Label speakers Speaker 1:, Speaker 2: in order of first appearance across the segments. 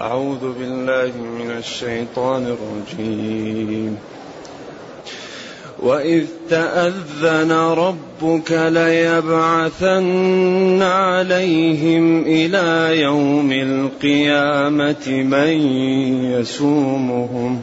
Speaker 1: أعوذ بالله من الشيطان الرجيم. وإذ تأذن ربك ليبعثن عليهم إلى يوم القيامة من يسومهم.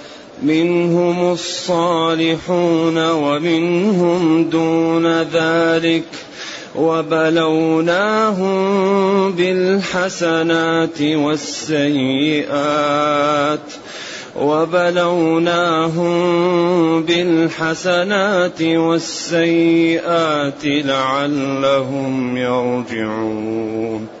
Speaker 1: منهم الصالحون ومنهم دون ذلك وبلوناهم بالحسنات والسيئات وبلوناهم بالحسنات والسيئات لعلهم يرجعون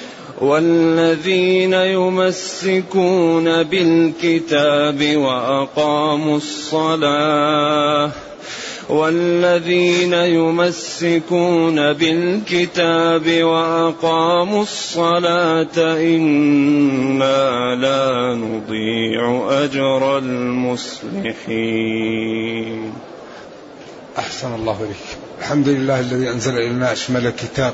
Speaker 1: والذين يمسكون بالكتاب وأقاموا الصلاة والذين يمسكون بالكتاب وأقاموا الصلاة إنا لا نضيع أجر المصلحين.
Speaker 2: أحسن الله إليك. الحمد لله الذي أنزل إلينا أشمل الكتاب.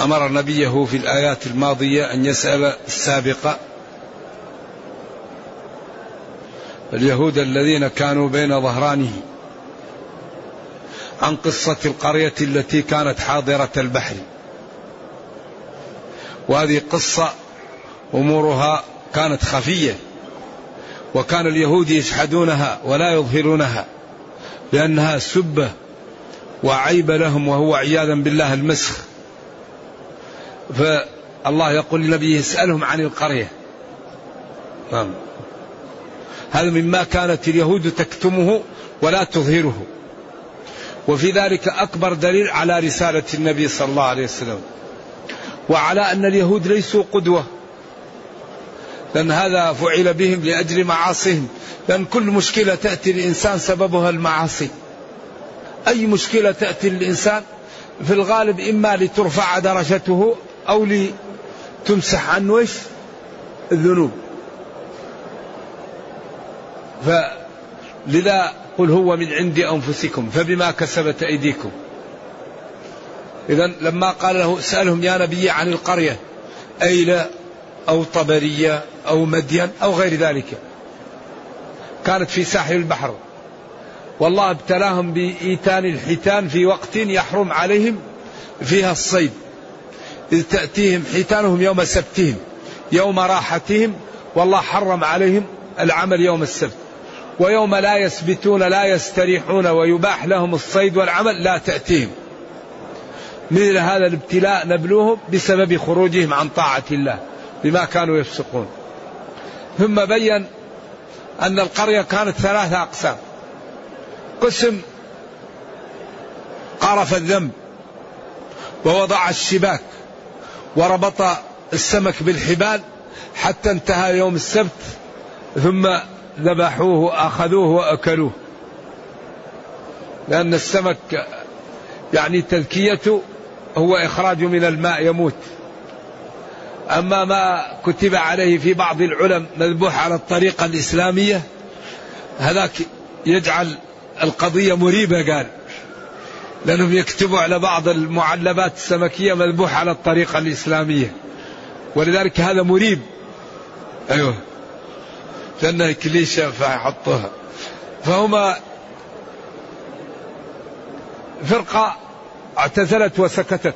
Speaker 2: أمر نبيه في الآيات الماضية أن يسأل السابقه اليهود الذين كانوا بين ظهرانه عن قصة القرية التي كانت حاضرة البحر. وهذه قصة أمورها كانت خفية وكان اليهود يشحدونها ولا يظهرونها لأنها سبة وعيب لهم وهو عياذا بالله المسخ. فالله يقول لنبيه اسألهم عن القرية. نعم. هذا مما كانت اليهود تكتمه ولا تظهره. وفي ذلك أكبر دليل على رسالة النبي صلى الله عليه وسلم. وعلى أن اليهود ليسوا قدوة. لأن هذا فعل بهم لأجل معاصيهم. لأن كل مشكلة تأتي للإنسان سببها المعاصي. أي مشكلة تأتي للإنسان؟ في الغالب إما لترفع درجته أو لتمسح عنه إيش الذنوب. فلذا قل هو من عند أنفسكم فبما كسبت أيديكم. إذا لما قال له اسألهم يا نبي عن القرية أيلة أو طبرية أو مدين أو غير ذلك. كانت في ساحل البحر. والله ابتلاهم بإيتان الحيتان في وقت يحرم عليهم فيها الصيد. إذ تأتيهم حيتانهم يوم سبتهم يوم راحتهم والله حرم عليهم العمل يوم السبت. ويوم لا يسبتون لا يستريحون ويباح لهم الصيد والعمل لا تأتيهم. مثل هذا الابتلاء نبلوهم بسبب خروجهم عن طاعة الله بما كانوا يفسقون. ثم بين أن القرية كانت ثلاثة أقسام. قسم قرف الذنب ووضع الشباك. وربط السمك بالحبال حتى انتهى يوم السبت ثم ذبحوه أخذوه وأكلوه. لأن السمك يعني تذكيته هو إخراجه من الماء يموت. أما ما كتب عليه في بعض العلم مذبوح على الطريقة الإسلامية هذاك يجعل القضية مريبة قال. لأنهم يكتبوا على بعض المعلبات السمكية مذبوح على الطريقة الإسلامية. ولذلك هذا مريب. أيوه. لأنها كليشة فيحطوها. فهما فرقة اعتزلت وسكتت.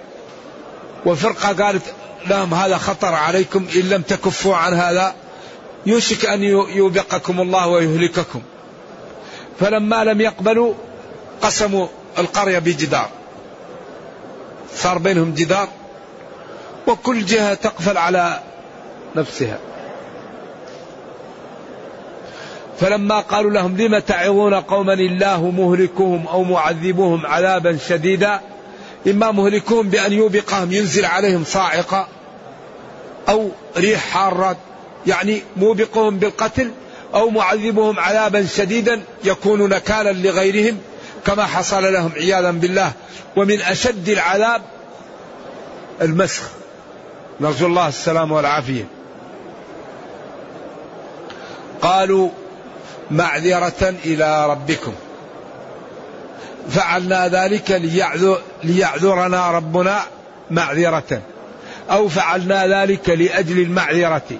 Speaker 2: وفرقة قالت لهم هذا خطر عليكم إن لم تكفوا عن هذا يوشك أن يوبقكم الله ويهلككم. فلما لم يقبلوا قسموا القرية بجدار. صار بينهم جدار وكل جهة تقفل على نفسها. فلما قالوا لهم لم تعظون قوما الله مهلكهم أو معذبهم عذابا شديدا إما مهلكهم بأن يوبقهم ينزل عليهم صاعقة أو ريح حارة يعني موبقهم بالقتل أو معذبهم عذابا شديدا يكون نكالا لغيرهم. كما حصل لهم عياذا بالله. ومن أشد العذاب المسخ. نرجو الله السلام والعافية. قالوا معذرة إلى ربكم. فعلنا ذلك ليعذر ليعذرنا ربنا معذرة. أو فعلنا ذلك لأجل المعذرة.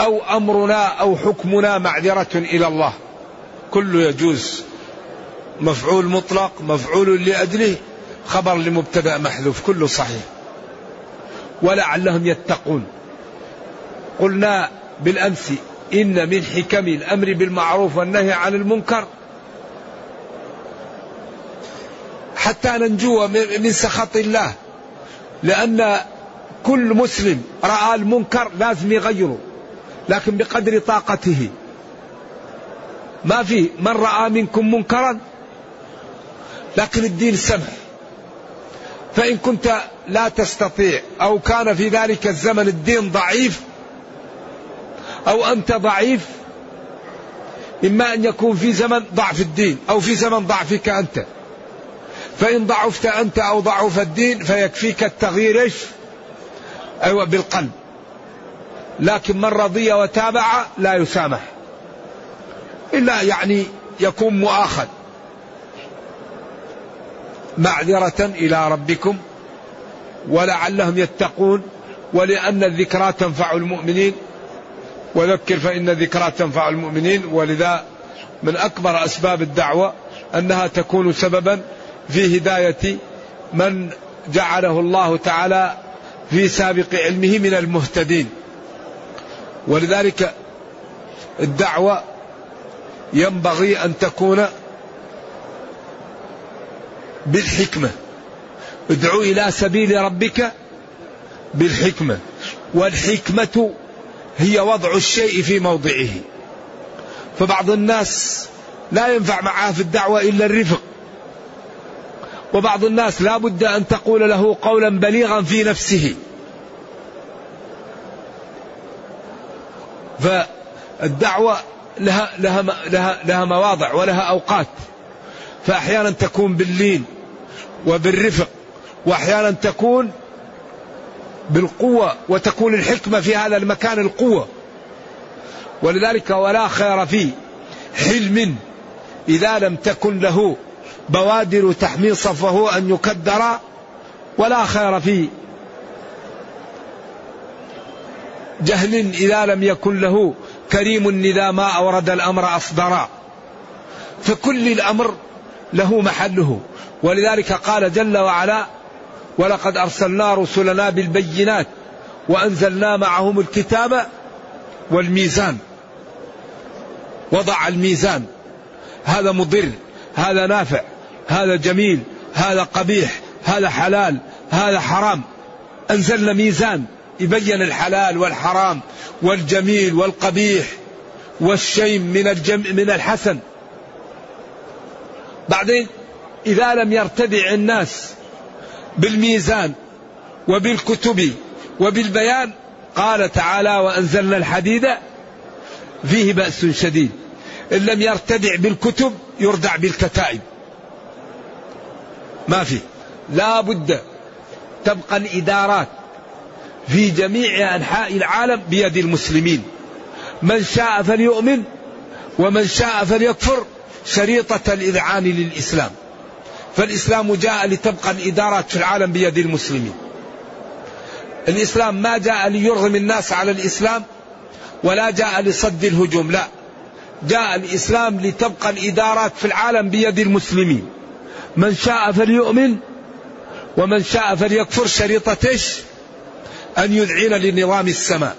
Speaker 2: أو أمرنا أو حكمنا معذرة إلى الله. كله يجوز. مفعول مطلق مفعول لأجله خبر لمبتدأ محذوف كله صحيح. ولعلهم يتقون. قلنا بالأمس إن من حكم الأمر بالمعروف والنهي عن المنكر. حتى ننجو من سخط الله. لأن كل مسلم رأى المنكر لازم يغيره لكن بقدر طاقته. ما في من رأى منكم منكرا لكن الدين سمح. فإن كنت لا تستطيع أو كان في ذلك الزمن الدين ضعيف أو أنت ضعيف إما أن يكون في زمن ضعف الدين أو في زمن ضعفك أنت. فإن ضعفت أنت أو ضعف الدين فيكفيك التغيير إيش؟ أيوة بالقلب. لكن من رضي وتابع لا يسامح. إلا يعني يكون مؤاخذ. معذرة إلى ربكم ولعلهم يتقون ولأن الذكرى تنفع المؤمنين. وذكر فإن الذكرى تنفع المؤمنين. ولذا من أكبر أسباب الدعوة أنها تكون سببا في هداية من جعله الله تعالى في سابق علمه من المهتدين. ولذلك الدعوة ينبغي أن تكون بالحكمة. ادعو إلى سبيل ربك بالحكمة. والحكمة هي وضع الشيء في موضعه. فبعض الناس لا ينفع معه في الدعوة إلا الرفق. وبعض الناس لا بد أن تقول له قولا بليغا في نفسه. فالدعوة لها, لها, لها, لها مواضع ولها أوقات. فأحيانا تكون باللين. وبالرفق. وأحيانا تكون بالقوة وتكون الحكمة في هذا المكان القوة. ولذلك ولا خير في حلم إذا لم تكن له بوادر تحمي صفه أن يكدر ولا خير في جهل إذا لم يكن له كريم إذا ما أورد الأمر أصدرا فكل الأمر له محله. ولذلك قال جل وعلا ولقد أرسلنا رسلنا بالبينات وأنزلنا معهم الكتاب والميزان. وضع الميزان. هذا مضر هذا نافع هذا جميل هذا قبيح هذا حلال هذا حرام. أنزلنا ميزان يبين الحلال والحرام والجميل والقبيح والشيم من الجم من الحسن. بعدين إذا لم يرتدع الناس بالميزان وبالكتب وبالبيان قال تعالى وأنزلنا الحديد فيه بأس شديد. إن لم يرتدع بالكتب يردع بالكتائب. ما في. لا بد تبقى الإدارات في جميع أنحاء العالم بيد المسلمين. من شاء فليؤمن ومن شاء فليكفر شريطة الإذعان للإسلام. فالإسلام جاء لتبقى الإدارات في العالم بيد المسلمين. الإسلام ما جاء ليرغم الناس على الإسلام ولا جاء لصد الهجوم لا. جاء الإسلام لتبقى الإدارات في العالم بيد المسلمين. من شاء فليؤمن ومن شاء فليكفر شريطة إيش؟ أن يذعن لنظام السماء.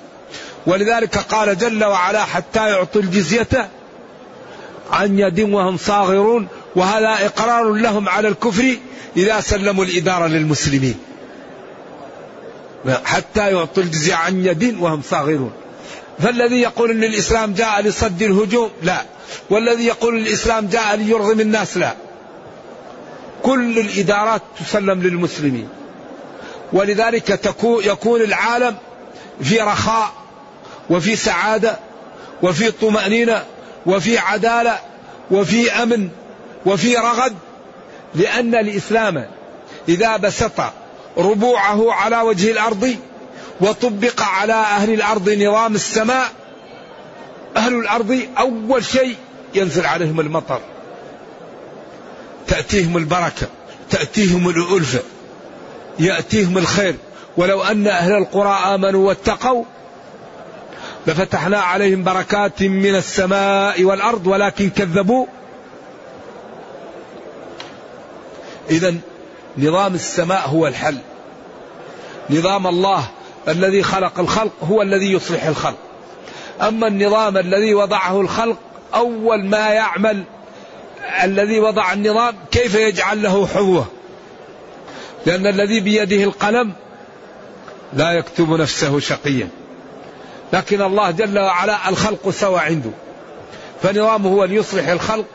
Speaker 2: ولذلك قال جل وعلا حتى يعطوا الجزية عن يد وهم صاغرون وهذا إقرار لهم على الكفر إذا سلموا الإدارة للمسلمين. حتى يعطوا الجزية عن يد وهم صاغرون. فالذي يقول أن الإسلام جاء لصد الهجوم؟ لا. والذي يقول الإسلام جاء ليرغم الناس؟ لا. كل الإدارات تسلم للمسلمين. ولذلك يكون العالم في رخاء وفي سعادة وفي طمأنينة وفي عدالة وفي أمن وفي رغد لأن الإسلام إذا بسط ربوعه على وجه الأرض وطبق على أهل الأرض نظام السماء أهل الأرض أول شيء ينزل عليهم المطر. تأتيهم البركة تأتيهم الألفة يأتيهم الخير. ولو أن أهل القرى آمنوا واتقوا لفتحنا عليهم بركات من السماء والأرض ولكن كذبوا. إذا نظام السماء هو الحل. نظام الله الذي خلق الخلق هو الذي يصلح الخلق. أما النظام الذي وضعه الخلق أول ما يعمل الذي وضع النظام كيف يجعل له حظوة؟ لأن الذي بيده القلم لا يكتب نفسه شقيا. لكن الله جل وعلا الخلق سوى عنده. فنظامه هو ليصلح الخلق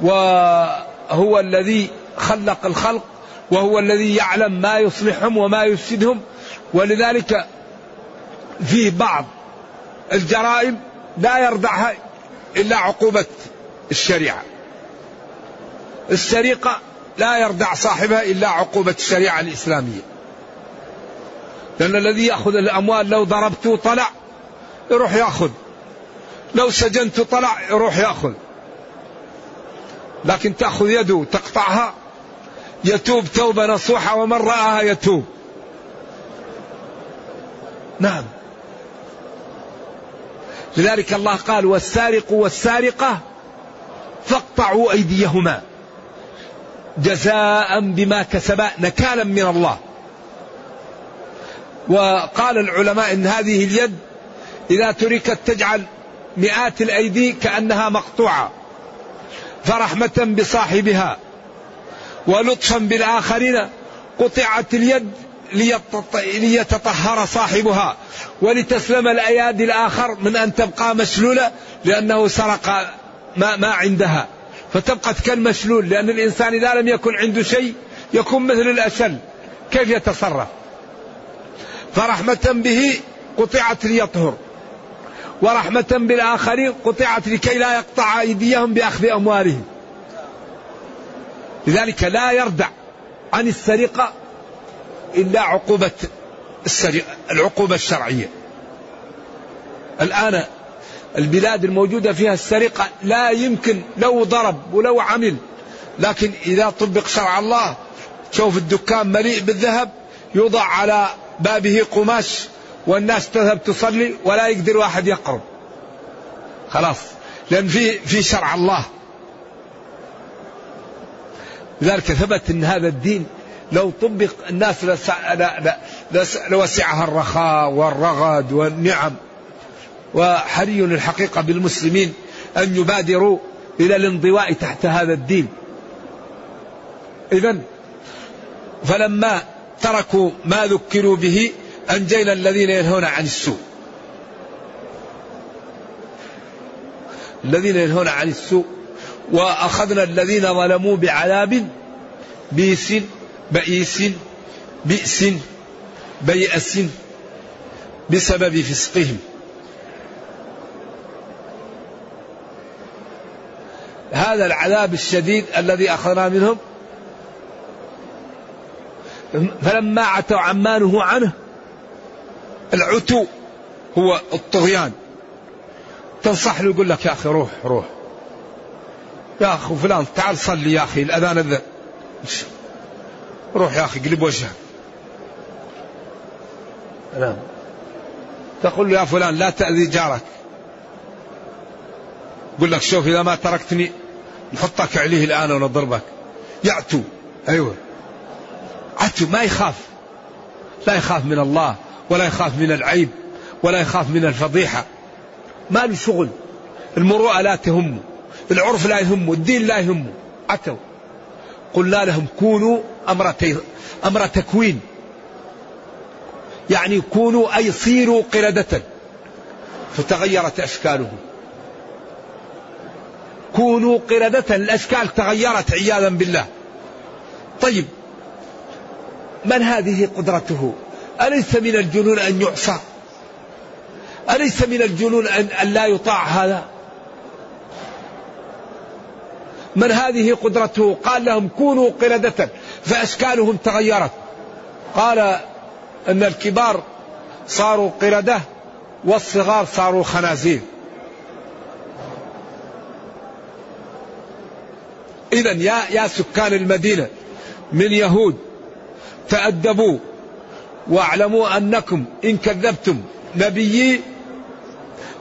Speaker 2: وهو الذي خلق الخلق وهو الذي يعلم ما يصلحهم وما يفسدهم. ولذلك في بعض الجرائم لا يردعها إلا عقوبة الشريعة. السرقة لا يردع صاحبها إلا عقوبة الشريعة الإسلامية. لأن الذي يأخذ الأموال لو ضربته طلع يروح يأخذ. لو سجنت طلع يروح يأخذ. لكن تأخذ يده تقطعها يتوب توبة نصوحة ومن رآها يتوب. نعم. لذلك الله قال والسارق والسارقة فاقطعوا أيديهما جزاء بما كسبا نكالا من الله. وقال العلماء إن هذه اليد إذا تركت تجعل مئات الأيدي كأنها مقطوعة فرحمة بصاحبها ولطفا بالآخرين قطعت اليد ليتطهر صاحبها ولتسلم الأيادي الآخر من أن تبقى مشلولة لأنه سرق ما, ما عندها. فتبقى كالمشلول لأن الإنسان إذا لم يكن عنده شيء يكون مثل الأشل. كيف يتصرف؟ فرحمة به قطعت ليطهر. ورحمة بالآخرين قطعت لكي لا يقطع أيديهم بأخذ أموالهم. لذلك لا يردع عن السرقة إلا عقوبة السرقة العقوبة الشرعية. الآن البلاد الموجودة فيها السرقة لا يمكن لو ضرب ولو عمل لكن إذا طبق شرع الله شوف الدكان مليء بالذهب يوضع على بابه قماش والناس تذهب تصلي ولا يقدر واحد يقرب. خلاص. لأن في في شرع الله. لذلك ثبت أن هذا الدين لو طبق الناس لوسعها الرخاء والرغد والنعم. وحري الحقيقة بالمسلمين أن يبادروا إلى الانضواء تحت هذا الدين. إذا فلما تركوا ما ذكروا به أنجينا الذين ينهون عن السوء. الذين ينهون عن السوء. وأخذنا الذين ظلموا بعذاب بئيس بئيس بئس بيأس بسبب فسقهم. هذا العذاب الشديد الذي أخذنا منهم فلما عتوا عما نهوا عنه العتو هو الطغيان. تنصح له يقول لك يا أخي روح روح. يا أخي فلان تعال صلي يا أخي الأذان أذن روح يا أخي قلب وجهك نعم. تقول له يا فلان لا تأذي جارك. يقول لك شوف إذا ما تركتني نحطك عليه الآن ونضربك. يعتو. أيوه. عتو ما يخاف. لا يخاف من الله ولا يخاف من العيب ولا يخاف من الفضيحة. ما له شغل. المروءة لا تهمه العرف لا يهمه الدين لا يهمه عتوا. قلنا لهم كونوا أمر, أمر تكوين. يعني كونوا أي صيروا قردة. فتغيرت أشكالهم. كونوا قردة الأشكال تغيرت عياذا بالله. طيب من هذه قدرته؟ أليس من الجنون أن يعصى؟ أليس من الجنون أن لا يطاع هذا؟ من هذه قدرته؟ قال لهم كونوا قردة فأشكالهم تغيرت. قال أن الكبار صاروا قردة والصغار صاروا خنازير. إذا يا يا سكان المدينة من يهود تأدبوا واعلموا أنكم إن كذبتم نبيي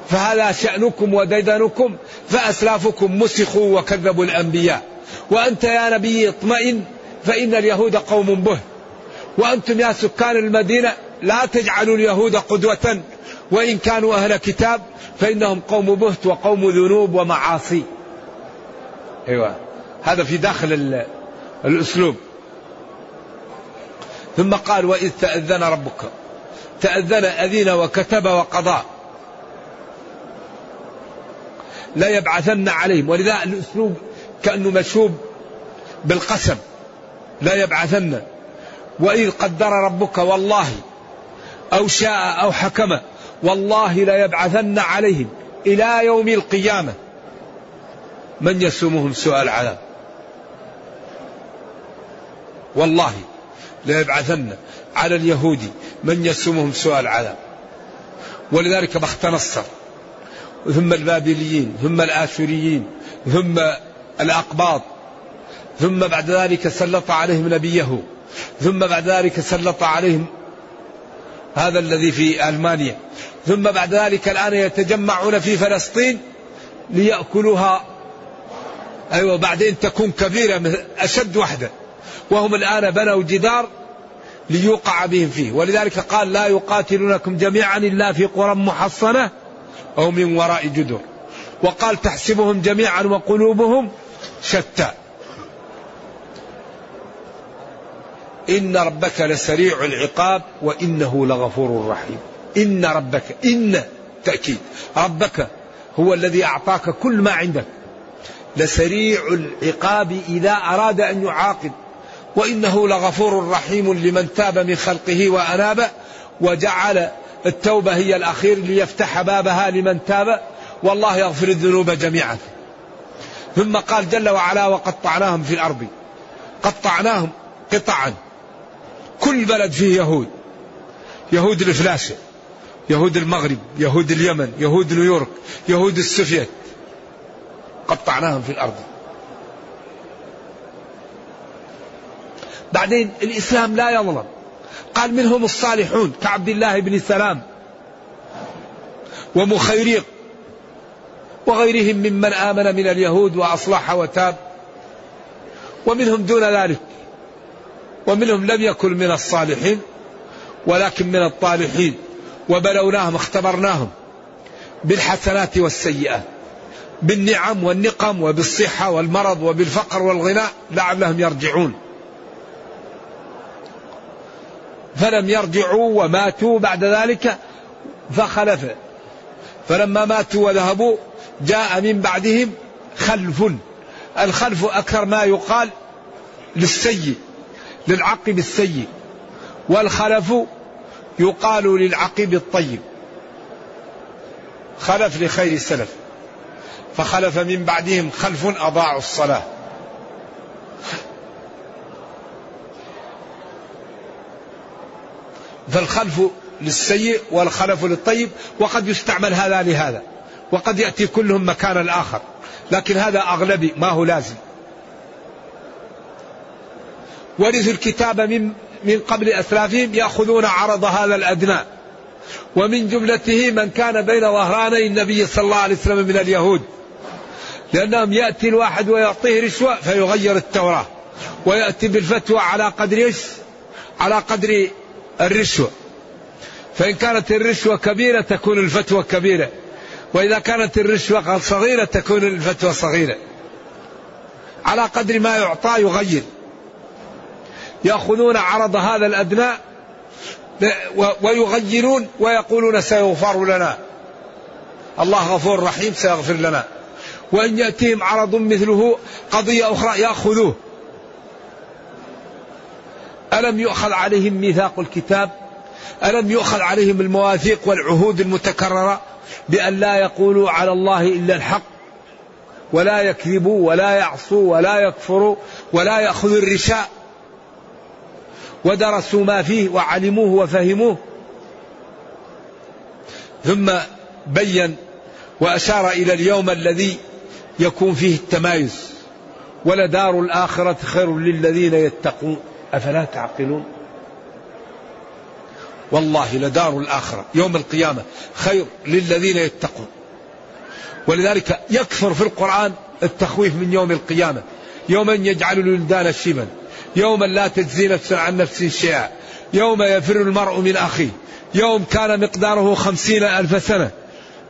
Speaker 2: فهذا شأنكم وديدنكم فأسلافكم مسخوا وكذبوا الأنبياء. وأنت يا نبي اطمئن فإن اليهود قوم به. وأنتم يا سكان المدينة لا تجعلوا اليهود قدوة وإن كانوا أهل كتاب فإنهم قوم بهت وقوم ذنوب ومعاصي. أيوة. هذا في داخل الأسلوب. ثم قال وإذ تأذن ربك. تأذن أذين وكتب وقضى. لا يبعثن عليهم. ولذا الأسلوب كأنه مشوب بالقسم. لا يبعثن. وإذ قدر ربك والله أو شاء أو حكم. والله لا يبعثن عليهم إلى يوم القيامة. من يسومهم سوء العذاب؟ والله. لا يبعثن على اليهود من يسومهم سوء العذاب ولذلك بخت نصر ثم البابليين ثم الآشوريين ثم الأقباط ثم بعد ذلك سلط عليهم نبيه ثم بعد ذلك سلط عليهم هذا الذي في ألمانيا ثم بعد ذلك الآن يتجمعون في فلسطين ليأكلوها. أيوة بعدين تكون كبيرة أشد وحدة. وهم الآن بنوا جدار ليوقع بهم فيه. ولذلك قال لا يقاتلونكم جميعا إلا في قرى محصنة أو من وراء جدر. وقال تحسبهم جميعا وقلوبهم شتى. إن ربك لسريع العقاب وإنه لغفور رحيم. إن ربك إن تأكيد. ربك هو الذي أعطاك كل ما عندك. لسريع العقاب إذا أراد أن يعاقب. وإنه لغفور رحيم لمن تاب من خلقه وأناب وجعل التوبة هي الأخير ليفتح بابها لمن تاب. والله يغفر الذنوب جميعا. ثم قال جل وعلا وقطعناهم في الأرض. قطعناهم قطعا. كل بلد فيه يهود. يهود الفلاشة يهود المغرب يهود اليمن يهود نيويورك يهود السوفيت. قطعناهم في الأرض. بعدين الإسلام لا يظلم. قال منهم الصالحون كعبد الله بن سلام ومخيريق وغيرهم ممن آمن من اليهود وأصلح وتاب ومنهم دون ذلك ومنهم لم يكن من الصالحين ولكن من الطالحين وبلوناهم اختبرناهم بالحسنات والسيئات بالنعم والنقم وبالصحة والمرض وبالفقر والغناء لعلهم يرجعون. فلم يرجعوا وماتوا بعد ذلك فخلف. فلما ماتوا وذهبوا جاء من بعدهم خلف. الخلف أكثر ما يقال للسيء للعقب السيء. والخلف يقال للعقيب الطيب. خلف لخير السلف. فخلف من بعدهم خلف أضاعوا الصلاة. فالخلف للسيء والخلف للطيب وقد يستعمل هذا لهذا وقد يأتي كلهم مكان الآخر لكن هذا أغلبي ما هو لازم. ورثوا الكتاب من من قبل أسلافهم يأخذون عرض هذا الأدنى. ومن جملته من كان بين ظهراني النبي صلى الله عليه وسلم من اليهود. لأنهم يأتي الواحد ويعطيه رشوة فيغير التوراة ويأتي بالفتوى على قدر إيش؟ على قدر الرشوة. فإن كانت الرشوة كبيرة تكون الفتوى كبيرة. وإذا كانت الرشوة صغيرة تكون الفتوى صغيرة. على قدر ما يعطى يغير. يأخذون عرض هذا الأدنى ويغيرون ويقولون سيغفر لنا. الله غفور رحيم سيغفر لنا. وإن يأتيهم عرض مثله قضية أخرى يأخذوه. ألم يؤخذ عليهم ميثاق الكتاب؟ ألم يؤخذ عليهم المواثيق والعهود المتكررة بأن لا يقولوا على الله إلا الحق؟ ولا يكذبوا ولا يعصوا ولا يكفروا ولا يأخذوا الرشاء. ودرسوا ما فيه وعلموه وفهموه. ثم بين وأشار إلى اليوم الذي يكون فيه التمايز. ولدار الآخرة خير للذين يتقون. أفلا تعقلون؟ والله لدار الآخرة يوم القيامة خير للذين يتقون. ولذلك يكثر في القرآن التخويف من يوم القيامة. يوما يجعل الولدان شيبا يوما لا تجزي نفس عن نفس شيئا. يوم يفر المرء من أخيه. يوم كان مقداره خمسين ألف سنة.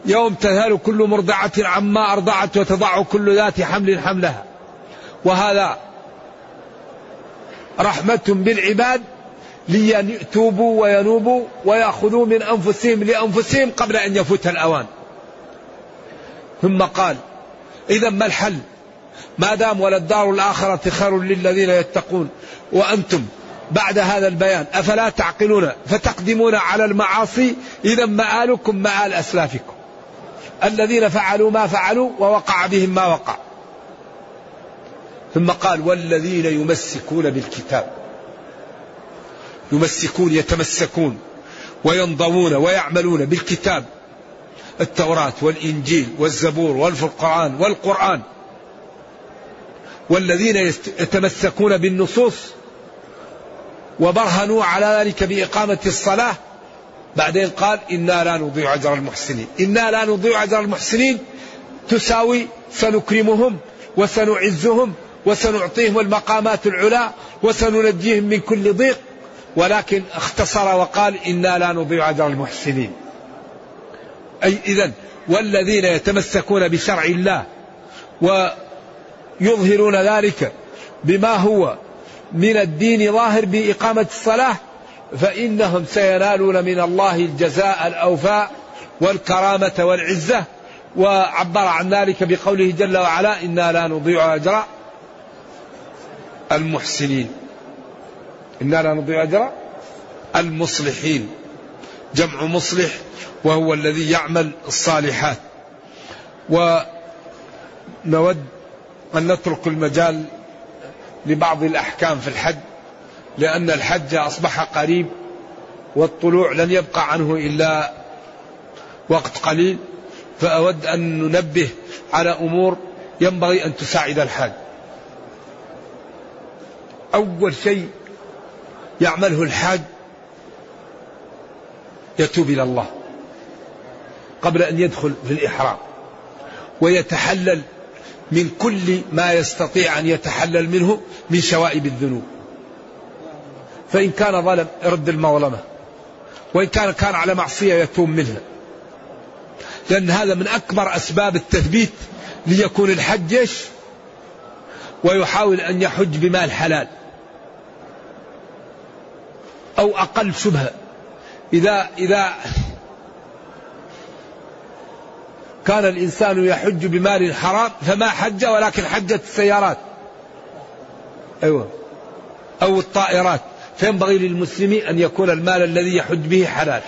Speaker 2: يوم تذهل كل مرضعة عما أرضعت وتضع كل ذات حمل حملها. وهذا رحمة بالعباد ليتوبوا وينوبوا ويأخذوا من أنفسهم لأنفسهم قبل أن يفوت الأوان. ثم قال إذا ما الحل؟ ما دام وللدار الآخرة خير للذين يتقون. وأنتم بعد هذا البيان أفلا تعقلون فتقدمون على المعاصي؟ إذا مآلكم مآل أسلافكم. الذين فعلوا ما فعلوا ووقع بهم ما وقع. ثم قال والذين يمسكون بالكتاب يمسكون يتمسكون وينضوون ويعملون بالكتاب التوراة والإنجيل والزبور والفرقان والقرآن. والذين يتمسكون بالنصوص وبرهنوا على ذلك بإقامة الصلاة. بعدين قال إنا لا نضيع أجر المحسنين. إنا لا نضيع أجر المحسنين تساوي سنكرمهم وسنعزهم وسنعطيهم المقامات العلى وسننجيهم من كل ضيق. ولكن اختصر وقال إنا لا نضيع أجر المحسنين. أي إذا والذين يتمسكون بشرع الله ويظهرون ذلك بما هو من الدين ظاهر بإقامة الصلاة فإنهم سينالون من الله الجزاء الأوفاء والكرامة والعزة. وعبر عن ذلك بقوله جل وعلا إنا لا نضيع أجر المحسنين. إنا لا نضيع أجر المصلحين. جمع مصلح وهو الذي يعمل الصالحات. ونود أن نترك المجال لبعض الأحكام في الحج لأن الحج أصبح قريب والطلوع لن يبقى عنه إلا وقت قليل. فأود أن ننبه على أمور ينبغي أن تساعد الحاج. أول شيء يعمله الحاج يتوب إلى الله قبل أن يدخل في الإحرام ويتحلل من كل ما يستطيع أن يتحلل منه من شوائب الذنوب. فإن كان ظلم يرد المظلمة وإن كان كان على معصية يتوب منها. لأن هذا من أكبر أسباب التثبيت ليكون الحج ويحاول أن يحج بمال حلال. أو أقل شبهة. إذا إذا كان الإنسان يحج بمال حرام فما حج ولكن حجت السيارات. أيوة. أو الطائرات. فينبغي للمسلم أن يكون المال الذي يحج به حلال.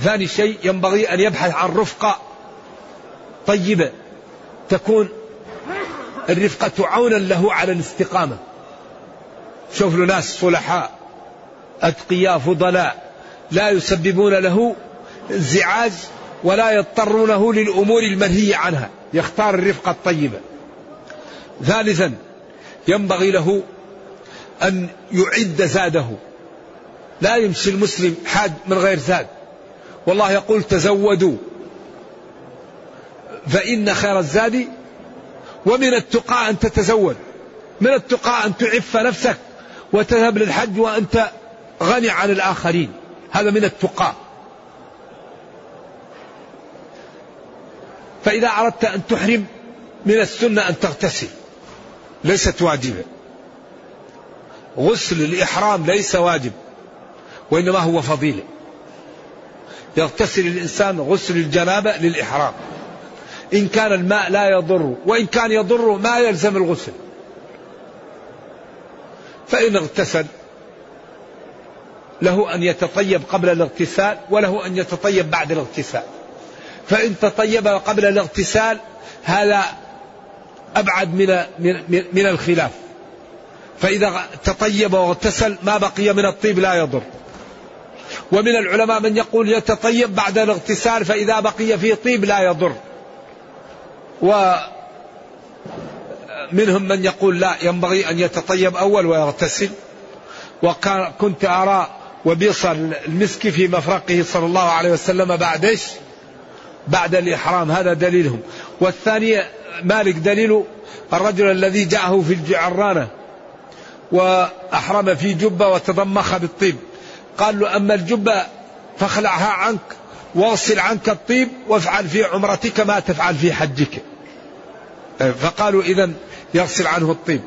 Speaker 2: ثاني شيء ينبغي أن يبحث عن رفقة طيبة. تكون الرفقة عونا له على الاستقامة. شوف له ناس صلحاء. أتقياء فضلاء لا يسببون له انزعاج ولا يضطرونه للأمور المنهي عنها. يختار الرفقة الطيبة. ثالثا ينبغي له أن يعد زاده. لا يمشي المسلم حاج من غير زاد. والله يقول تزودوا فإن خير الزاد ومن التقى أن تتزود. من التقى أن تعف نفسك وتذهب للحج وأنت غني عن الآخرين. هذا من التقى. فإذا أردت أن تحرم من السنة أن تغتسل. ليست واجبة. غسل الإحرام ليس واجب وإنما هو فضيلة. يغتسل الإنسان غسل الجنابة للإحرام. إن كان الماء لا يضر وإن كان يضر ما يلزم الغسل. فإن اغتسل له أن يتطيب قبل الاغتسال وله أن يتطيب بعد الاغتسال. فإن تطيب قبل الاغتسال هذا أبعد من من من الخلاف. فإذا تطيب واغتسل ما بقي من الطيب لا يضر. ومن العلماء من يقول يتطيب بعد الاغتسال فإذا بقي فيه طيب لا يضر. ومنهم من يقول لا ينبغي أن يتطيب أول ويغتسل. وكنت أرى وبيص المسك في مفرقه صلى الله عليه وسلم بعد إيش؟ بعد الإحرام. هذا دليلهم. والثاني مالك دليل الرجل الذي جاءه في الجعرانة وأحرم في جبة وتضمخ بالطيب. قال له أما الجبة فاخلعها عنك واغسل عنك الطيب وافعل في عمرتك ما تفعل في حجك. فقالوا إذا يغسل عنه الطيب.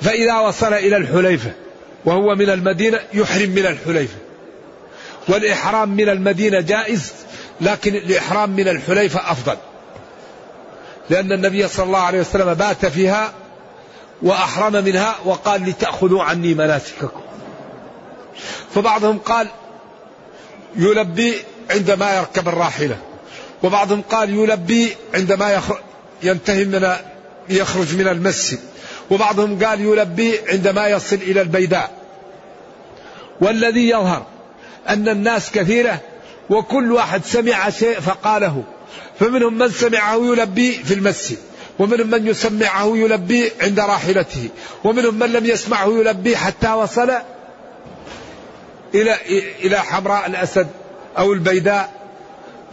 Speaker 2: فإذا وصل إلى الحليفة وهو من المدينة يحرم من الحليفة. والإحرام من المدينة جائز لكن الإحرام من الحليفة أفضل. لأن النبي صلى الله عليه وسلم بات فيها وأحرم منها وقال لتأخذوا عني مناسككم. فبعضهم قال يلبي عندما يركب الراحلة. وبعضهم قال يلبي عندما ينتهي من يخرج من المسجد. وبعضهم قال يلبي عندما يصل إلى البيداء. والذي يظهر أن الناس كثيرة وكل واحد سمع شيء فقاله. فمنهم من سمعه يلبي في المسجد ومنهم من يسمعه يلبي عند راحلته ومنهم من لم يسمعه يلبي حتى وصل إلى إلى حمراء الأسد أو البيداء.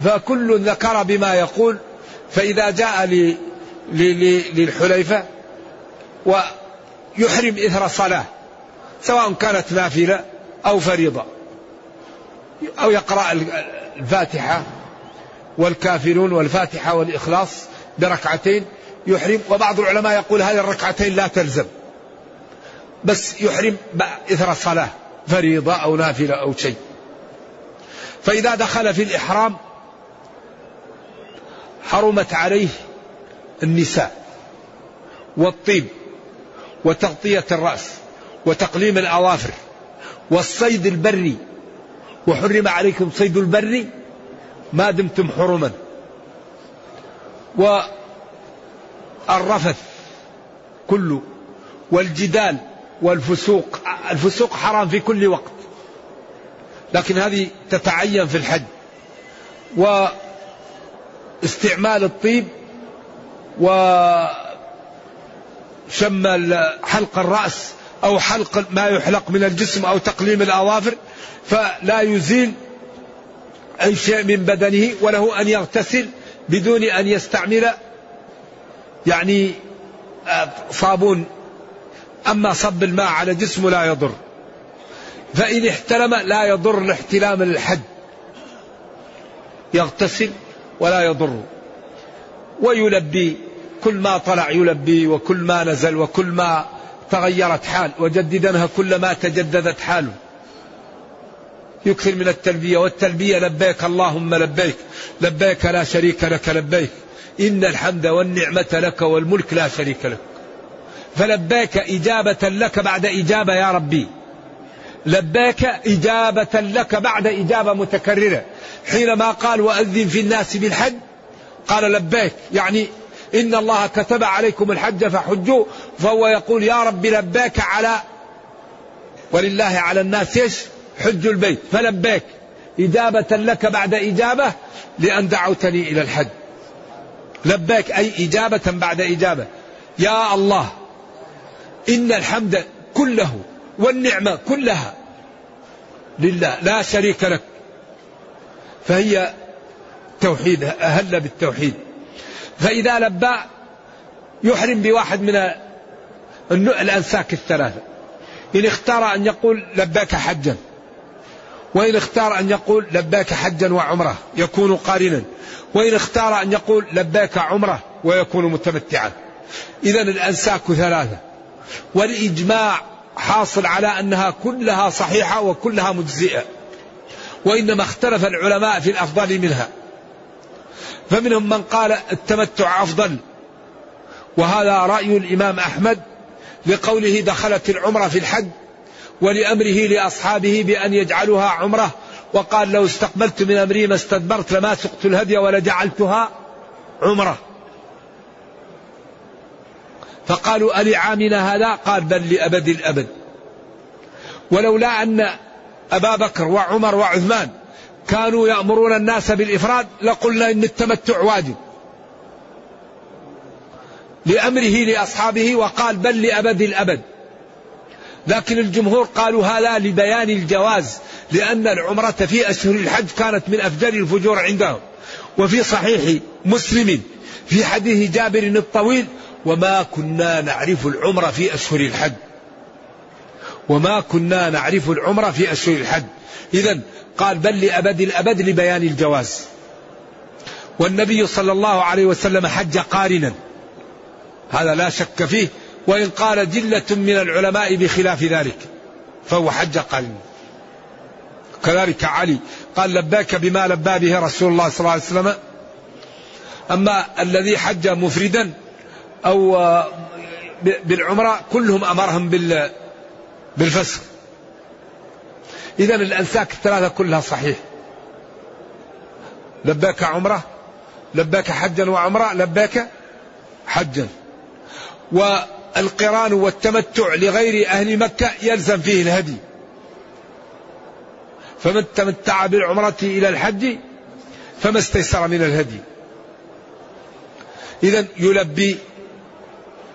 Speaker 2: فكل ذكر بما يقول. فإذا جاء للحليفة ويحرم إثر صلاة سواء كانت نافلة أو فريضة. أو يقرأ الفاتحة والكافرون والفاتحة والإخلاص بركعتين يحرم. وبعض العلماء يقول هذه الركعتين لا تلزم بس يحرم إثر الصلاة فريضة أو نافلة أو شيء. فإذا دخل في الإحرام حرمت عليه النساء والطيب. وتغطية الرأس وتقليم الأظافر والصيد البري. وحرم عليكم صيد البر ما دمتم حرما. والرفث كله والجدال والفسوق. الفسوق حرام في كل وقت لكن هذه تتعين في الحج. واستعمال الطيب وشم حلق الرأس أو حلق ما يحلق من الجسم أو تقليم الأظافر فلا يزيل أي شيء من بدنه وله أن يغتسل بدون أن يستعمل يعني آه، صابون. أما صب الماء على جسمه لا يضر. فإن احتلم لا يضر الاحتلام الحد. يغتسل ولا يضر. ويلبي. كل ما طلع يلبي وكل ما نزل وكل ما تغيرت حال وجددنها كلما تجددت حاله يكثر من التلبية والتلبية لبيك اللهم لبيك لبيك لا شريك لك لبيك. إن الحمد والنعمة لك والملك لا شريك لك. فلبيك إجابة لك بعد إجابة يا ربي. لبيك إجابة لك بعد إجابة متكررة. حينما قال وأذن في الناس بالحج قال لبيك يعني إن الله كتب عليكم الحج فحجوا. فهو يقول يا رب لبيك على ولله على الناس إيش؟ حج البيت. فلبيك. إجابة لك بعد إجابة لأن دعوتني إلى الحج. لبيك أي إجابة بعد إجابة. يا الله إن الحمد كله والنعمة كلها لله لا شريك لك. فهي توحيد أهل بالتوحيد. فإذا لبى يحرم بواحد من الأنساك الثلاثة. إن اختار أن يقول لباك حجا وإن اختار أن يقول لباك حجا وعمرة يكون قارنا وإن اختار أن يقول لباك عمرة ويكون متمتعا. إذا الأنساك ثلاثة. والإجماع حاصل على أنها كلها صحيحة وكلها مجزئة وإنما اختلف العلماء في الأفضل منها. فمنهم من قال التمتع أفضل. وهذا رأي الإمام أحمد لقوله دخلت العمرة في الحج ولأمره لأصحابه بأن يجعلوها عمرة. وقال لو استقبلت من أمري ما استدبرت لما سقت الهدي ولجعلتها عمرة. فقالوا ألعامنا هذا؟ قال بل لأبد الأبد. ولولا أن أبا بكر وعمر وعثمان كانوا يأمرون الناس بالإفراد لقلنا إن التمتع واجب. لأمره لأصحابه وقال بل لأبد الأبد. لكن الجمهور قالوا هذا لبيان الجواز لأن العمرة في أشهر الحج كانت من أفجر الفجور عندهم. وفي صحيح مسلم في حديث جابر الطويل وما كنا نعرف العمرة في أشهر الحج. وما كنا نعرف العمرة في أشهر الحج. إذا قال بل لأبد الأبد لبيان الجواز. والنبي صلى الله عليه وسلم حج قارنا. هذا لا شك فيه. وإن قال جلة من العلماء بخلاف ذلك فهو حج قارنا. كذلك علي قال لباك بما لبى به رسول الله صلى الله عليه وسلم. أما الذي حج مفردا أو بالعمرة كلهم أمرهم بالفسخ إذا الأنساك الثلاثة كلها صحيح. لباك عمرة لباك حجا وعمرة لباك حجا والقران والتمتع لغير أهل مكة يلزم فيه الهدي. فمن تمتع بالعمرة إلى الحج فما استيسر من الهدي. إذا يلبي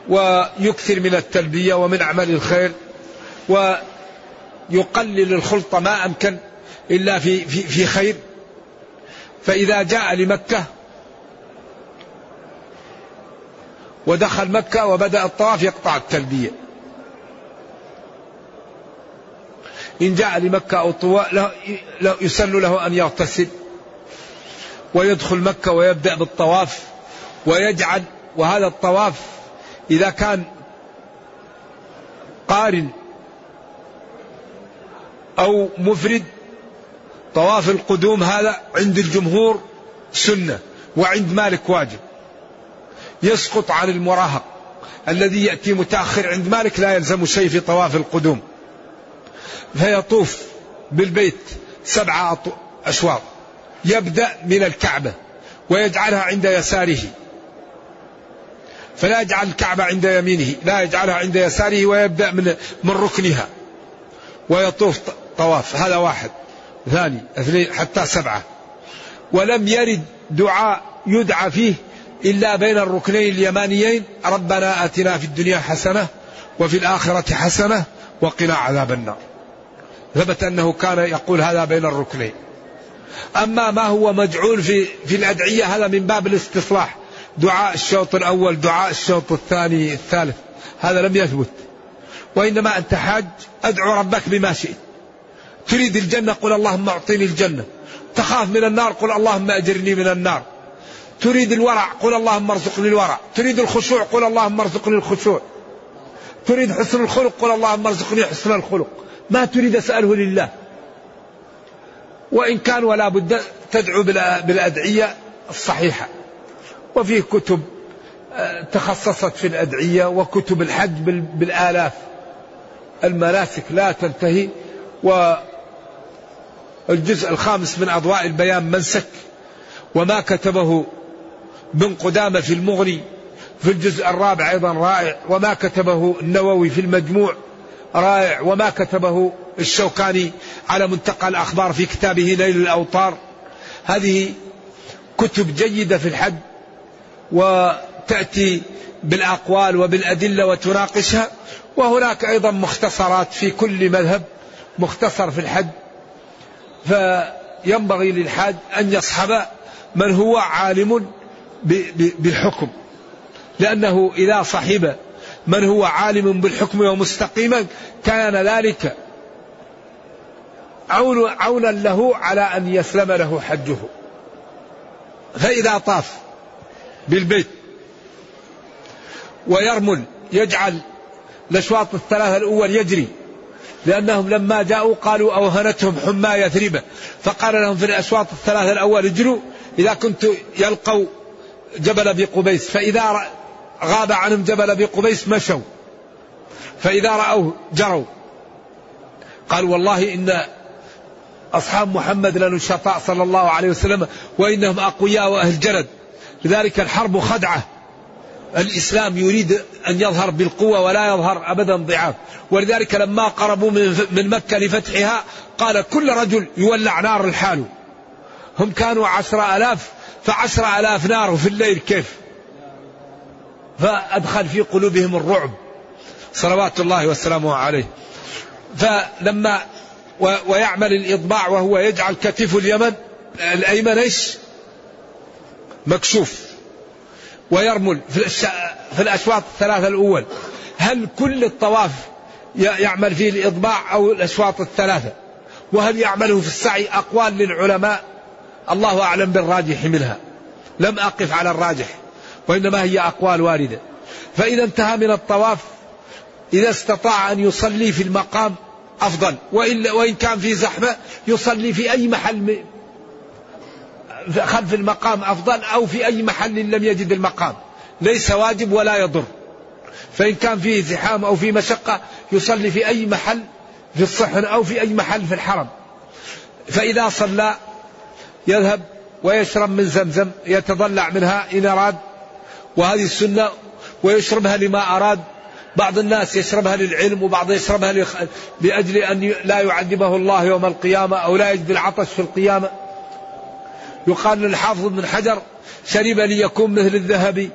Speaker 2: ويكثر من التلبية ومن أعمال الخير. ويقلل الخلط ما أمكن إلا في, في, في خير. فإذا جاء لمكة ودخل مكة وبدأ الطواف يقطع التلبية. إن جاء لمكة أو طواف يسن له أن يغتسل ويدخل مكة ويبدأ بالطواف ويجعل وهذا الطواف إذا كان قارن أو مفرد طواف القدوم هذا عند الجمهور سنة وعند مالك واجب. يسقط عن المراهق الذي يأتي متأخر عند مالك لا يلزم شيء في طواف القدوم. فيطوف بالبيت سبعة أشواط. يبدأ من الكعبة ويجعلها عند يساره. فلا يجعل الكعبة عند يمينه لا يجعلها عند يساره ويبدأ من من ركنها. ويطوف طواف هذا واحد. ثاني اثنين حتى سبعة. ولم يرد دعاء يدعى فيه إلا بين الركنين اليمانيين ربنا آتنا في الدنيا حسنة وفي الآخرة حسنة وقنا عذاب النار. ثبت أنه كان يقول هذا بين الركنين. أما ما هو مجعول في, في الأدعية هذا من باب الاستصلاح. دعاء الشوط الأول دعاء الشوط الثاني الثالث هذا لم يثبت. وإنما أنت حاج أدعو ربك بما شئت. تريد الجنة قل اللهم أعطيني الجنة. تخاف من النار قل اللهم أجرني من النار. تريد الورع قل اللهم ارزقني الورع. تريد الخشوع قل اللهم ارزقني الخشوع. تريد حسن الخلق قل اللهم ارزقني حسن الخلق. ما تريد أسأله لله. وإن كان ولا بد تدعو بالأدعية الصحيحة. وفيه كتب آه، تخصصت في الأدعية وكتب الحج بالآلاف. المناسك لا تنتهي. والجزء الخامس من أضواء البيان منسك وما كتبه بن قدامة في المغني في الجزء الرابع أيضا رائع وما كتبه النووي في المجموع رائع وما كتبه الشوكاني على منتقى الأخبار في كتابه نيل الأوطار هذه كتب جيدة في الحد وتأتي بالأقوال وبالأدلة وتناقشها. وهناك أيضا مختصرات في كل مذهب مختصر في الحد. فينبغي للحاج أن يصحب من هو عالم بالحكم. لأنه إذا صحب من هو عالم بالحكم ومستقيما كان ذلك عون عونا له على أن يسلم له حجه. فإذا طاف بالبيت ويرمل يجعل الأشواط الثلاثة الأول يجري لأنهم لما جاءوا قالوا أوهنتهم حمى يثربة فقال لهم في الأشواط الثلاثة الأول اجروا إذا كنت يلقوا جبل أبي قبيس. فإذا غاب عنهم جبل أبي قبيس مشوا. فإذا رأوه جروا. قال والله إن أصحاب محمد لنشطاء صلى الله عليه وسلم وإنهم أقوياء وأهل جلد. لذلك الحرب خدعة. الإسلام يريد أن يظهر بالقوة ولا يظهر أبدا ضعاف. ولذلك لما قربوا من مكة لفتحها قال كل رجل يولع نار الحال. هم كانوا عشر ألاف فعشر ألاف نار في الليل كيف؟ فأدخل في قلوبهم الرعب. صلوات الله وسلامه عليه. فلما ويعمل الإطباع وهو يجعل كتف اليمن الأيمن إيش؟ مكشوف. ويرمل في الأشواط الثلاثة الأول. هل كل الطواف يعمل فيه الإطباع أو الأشواط الثلاثة؟ وهل يعمله في السعي أقوال للعلماء؟ الله أعلم بالراجح منها. لم أقف على الراجح وإنما هي أقوال واردة. فإذا انتهى من الطواف إذا استطاع أن يصلي في المقام أفضل. وإن, وإن كان في زحمة يصلي في أي محل خلف المقام أفضل أو في أي محل لم يجد المقام. ليس واجب ولا يضر. فإن كان فيه زحام أو في مشقة يصلي في أي محل في الصحن أو في أي محل في الحرم. فإذا صلى يذهب ويشرب من زمزم يتضلع منها إن أراد. وهذه السنة ويشربها لما أراد. بعض الناس يشربها للعلم وبعض يشربها لأجل أن لا يعذبه الله يوم القيامة أو لا يجد العطش في القيامة. يقال للحافظ بن حجر شرب ليكون مثل الذهبي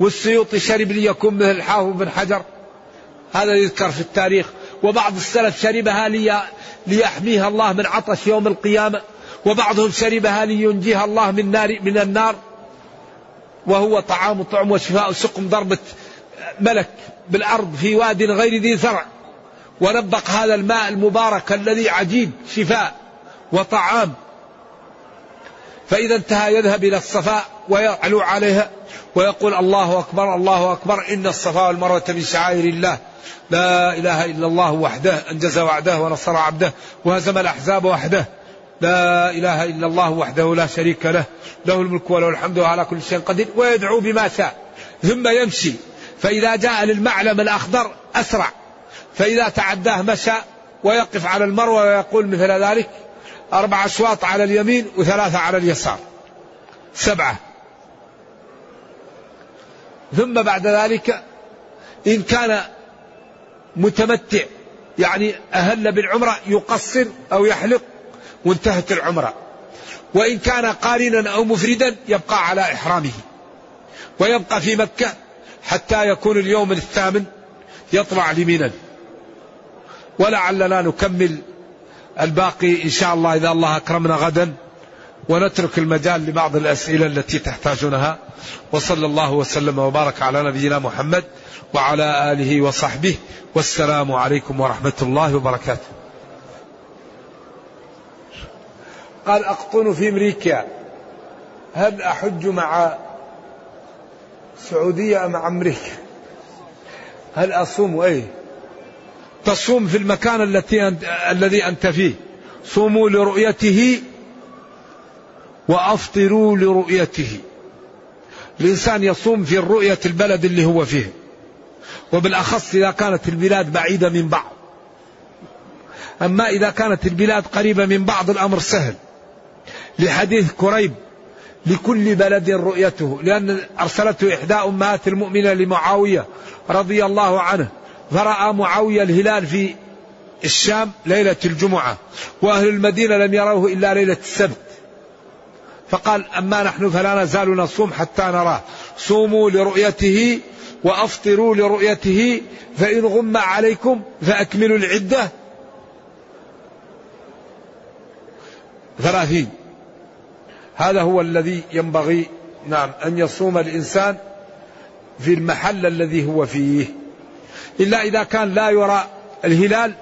Speaker 2: والسيوطي شرب ليكون مثل الحافظ بن حجر. هذا يذكر في التاريخ. وبعض السلف شربها لي ليحميها الله من عطش يوم القيامة وبعضهم شربها لينجيها الله من نار من النار. وهو طعام طعم وشفاء سقم ضربة ملك بالأرض في واد غير ذي زرع. ونبق هذا الماء المبارك الذي عجيب شفاء وطعام. فإذا انتهى يذهب إلى الصفاء ويعلو عليها ويقول الله أكبر الله أكبر إن الصفا والمروة من شعائر الله. لا إله إلا الله وحده أنجز وعده ونصر عبده وهزم الأحزاب وحده. لا إله إلا الله وحده لا شريك له له الملك وله الحمد وعلى كل شيء قدير ويدعو بما شاء. ثم يمشي. فإذا جاء للمعلم الأخضر أسرع. فإذا تعداه مشى ويقف على المروة ويقول مثل ذلك أربع أشواط على اليمين وثلاثة على اليسار. سبعة. ثم بعد ذلك إن كان متمتع يعني أهل بالعمرة يقصر أو يحلق وانتهت العمرة. وإن كان قارنا أو مفردا يبقى على إحرامه. ويبقى في مكة حتى يكون اليوم الثامن يطلع لمنا ولعلنا نكمل الباقي إن شاء الله إذا الله أكرمنا غدا ونترك المجال لبعض الأسئلة التي تحتاجونها. وصلى الله وسلم وبارك على نبينا محمد وعلى آله وصحبه. والسلام عليكم ورحمة الله وبركاته. قال أقطن في أمريكا. هل أحج مع السعودية أم أمريكا؟ هل أصوم؟ أي تصوم في المكان التي الذي أنت فيه. صوموا لرؤيته وأفطروا لرؤيته. الإنسان يصوم في الرؤية البلد اللي هو فيه. وبالأخص إذا كانت البلاد بعيدة من بعض. أما إذا كانت البلاد قريبة من بعض الأمر سهل. لحديث كريب لكل بلد رؤيته. لأن أرسلته إحدى أمهات المؤمنة لمعاوية رضي الله عنه. فرأى معاوية الهلال في الشام ليلة الجمعة وأهل المدينة لم يروه إلا ليلة السبت. فقال أما نحن فلا نزال نصوم حتى نراه. صوموا لرؤيته وأفطروا لرؤيته فإن غم عليكم فأكملوا العدة. ثلاثين. هذا هو الذي ينبغي نعم أن يصوم الإنسان في المحل الذي هو فيه. إلا إذا كان لا يرى الهلال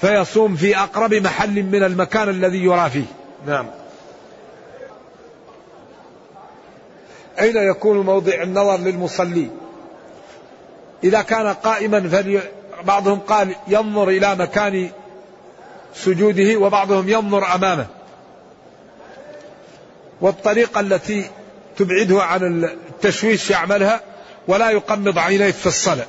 Speaker 2: فيصوم في أقرب محل من المكان الذي يرى فيه. نعم. أين يكون موضع النظر للمصلي؟ إذا كان قائما فلي بعضهم قال ينظر إلى مكان سجوده وبعضهم ينظر أمامه. والطريقة التي تبعده عن التشويش يعملها ولا يقمض عينيه في الصلاة.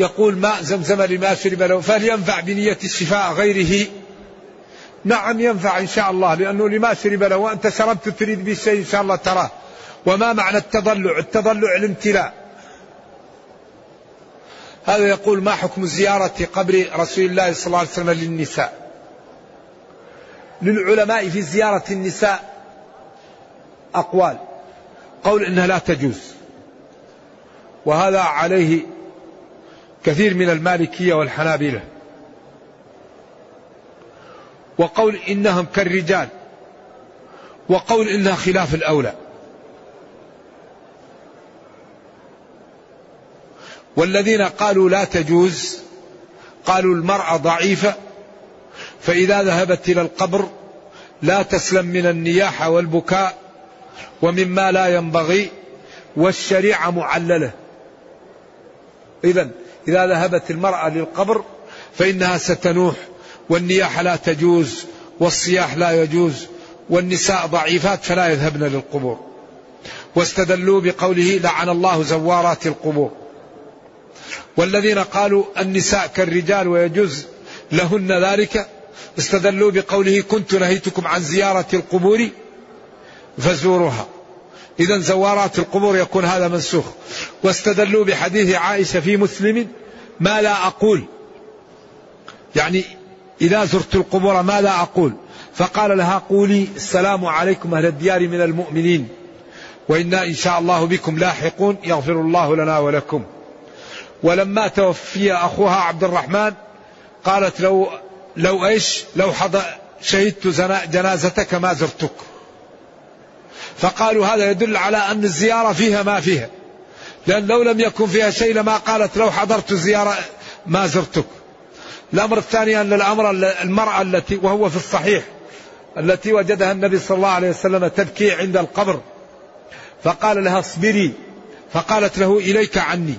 Speaker 2: يقول ماء زمزم لما شرب له فلينفع بنية الشفاء غيره. نعم ينفع إن شاء الله لأنه لما شرب له وأنت شربت تريد به شيء إن شاء الله تراه. وما معنى التضلع؟ التضلع الامتلاء. هذا يقول ما حكم زيارة قبر رسول الله صلى الله عليه وسلم للنساء؟ للعلماء في زيارة النساء أقوال. قول إنها لا تجوز. وهذا عليه كثير من المالكية والحنابلة. وقول إنهم كالرجال. وقول إنها خلاف الأولى. والذين قالوا لا تجوز قالوا المرأة ضعيفة فإذا ذهبت إلى القبر لا تسلم من النياحة والبكاء ومما لا ينبغي والشريعة معللة. إذا إذا ذهبت المرأة للقبر فإنها ستنوح والنياحة لا تجوز والصياح لا يجوز والنساء ضعيفات فلا يذهبن للقبور. واستدلوا بقوله لعن الله زوارات القبور. والذين قالوا النساء كالرجال ويجوز لهن ذلك استدلوا بقوله كنت نهيتكم عن زيارة القبور فزوروها. إذا زوارات القبور يكون هذا منسوخ. واستدلوا بحديث عائشة في مسلم ما لا أقول. يعني إذا زرت القبور ماذا أقول. فقال لها قولي السلام عليكم أهل الديار من المؤمنين. وإنا إن شاء الله بكم لاحقون. يغفر الله لنا ولكم. ولما توفي أخوها عبد الرحمن قالت لو لو إيش؟ لو حضر شهدت جنازتك ما زرتك. فقالوا هذا يدل على أن الزيارة فيها ما فيها. لأن لو لم يكن فيها شيء لما قالت لو حضرت الزيارة ما زرتك. الأمر الثاني أن الأمر المرأة التي وهو في الصحيح التي وجدها النبي صلى الله عليه وسلم تبكي عند القبر. فقال لها اصبري. فقالت له إليك عني.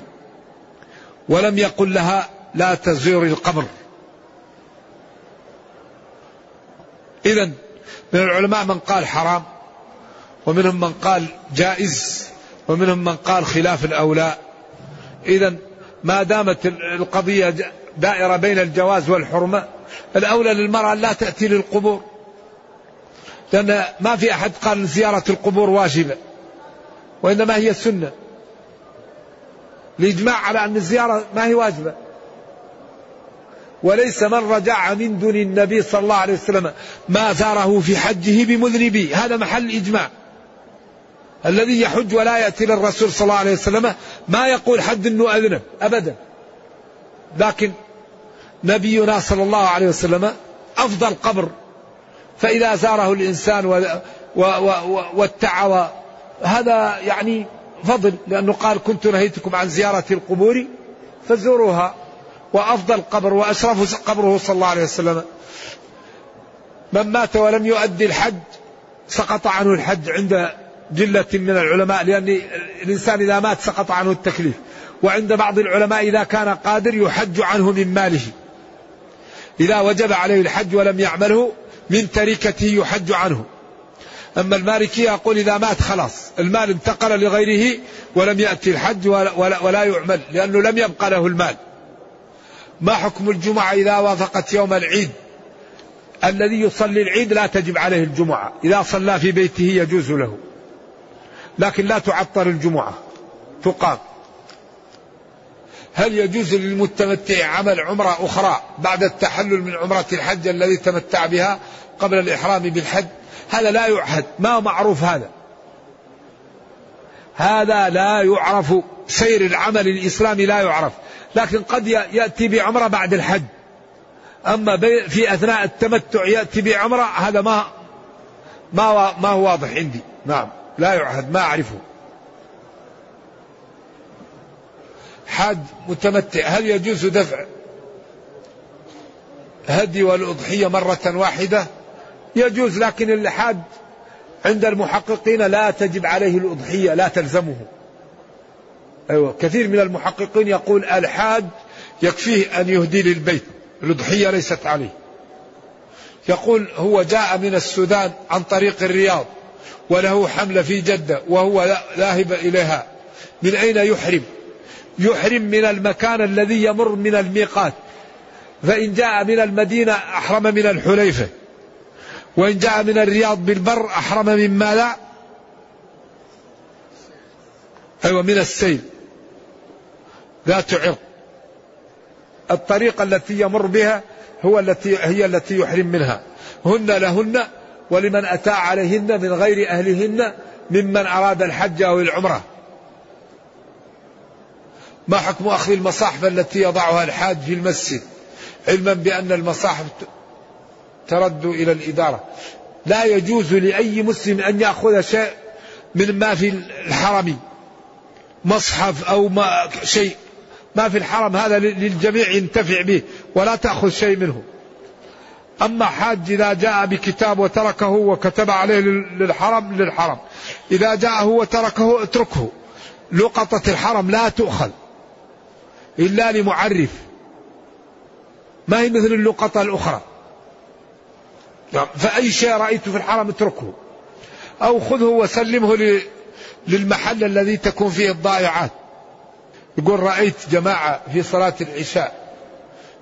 Speaker 2: ولم يقل لها لا تزوري القبر. إذا من العلماء من قال حرام. ومنهم من قال جائز ومنهم من قال خلاف الأولى. إذا ما دامت القضية دائرة بين الجواز والحرمة الأولى للمرأة لا تأتي للقبور. لأن ما في أحد قال زيارة القبور واجبة وإنما هي سنة الإجماع على أن الزيارة ما هي واجبة. وليس من رجع من دون النبي صلى الله عليه وسلم ما زاره في حجه بمذنبي. هذا محل إجماع. الذي يحج ولا يأتي للرسول صلى الله عليه وسلم ما يقول حد أنه أذنب أبدا. لكن نبينا صلى الله عليه وسلم أفضل قبر. فإذا زاره الإنسان واتعظ هذا يعني فضل لأنه قال كنت نهيتكم عن زيارة القبور فزوروها. وأفضل قبر وأشرف قبره صلى الله عليه وسلم. من مات ولم يؤدي الحج سقط عنه الحج عند جلة من العلماء لأن الإنسان إذا مات سقط عنه التكليف. وعند بعض العلماء إذا كان قادر يحج عنه من ماله. إذا وجب عليه الحج ولم يعمله من تركته يحج عنه. أما المالكية يقول إذا مات خلاص المال انتقل لغيره ولم يأتي الحج ولا, ولا, ولا يعمل لأنه لم يبقى له المال. ما حكم الجمعة إذا وافقت يوم العيد؟ الذي يصلي العيد لا تجب عليه الجمعة. إذا صلى في بيته يجوز له. لكن لا تعطل الجمعة تقام. هل يجوز للمتمتع عمل عمرة أخرى بعد التحلل من عمرة الحج الذي تمتع بها قبل الإحرام بالحج؟ هذا لا يعهد ما معروف هذا. هذا لا يعرف سير العمل الإسلامي لا يعرف لكن قد يأتي بعمرة بعد الحج. أما في أثناء التمتع يأتي بعمرة هذا ما ما ما هو واضح عندي. نعم. لا يعهد ما أعرفه. حاج متمتع هل يجوز دفع هدي والأضحية مرة واحدة؟ يجوز لكن الحاج عند المحققين لا تجب عليه الأضحية لا تلزمه. أيوة كثير من المحققين يقول الحاج يكفيه أن يهدي للبيت الأضحية ليست عليه. يقول هو جاء من السودان عن طريق الرياض. وله حملة في جدة وهو ذاهب إليها. من أين يحرم؟ يحرم من المكان الذي يمر من الميقات. فإن جاء من المدينة أحرم من الحليفة. وإن جاء من الرياض بالبر أحرم من ماذا؟ أيوة من السيل. ذات عرق الطريقة التي يمر بها هو التي هي التي يحرم منها. هن لهن ولمن أتى عليهن من غير أهلهن ممن أراد الحج أو العمرة. ما حكم أخذ المصاحف التي يضعها الحاج في المسجد؟ علما بأن المصاحف ترد إلى الإدارة. لا يجوز لأي مسلم أن يأخذ شيء من ما في الحرم مصحف أو ما شيء. ما في الحرم هذا للجميع ينتفع به ولا تأخذ شيء منه. أما حاج إذا جاء بكتاب وتركه وكتب عليه للحرم للحرم. إذا جاءه وتركه اتركه. لقطة الحرم لا تؤخذ. إلا لمعرف. ما هي مثل اللقطة الأخرى. فأي شيء رأيته في الحرم اتركه. أو خذه وسلمه للمحل الذي تكون فيه الضائعات. يقول رأيت جماعة في صلاة العشاء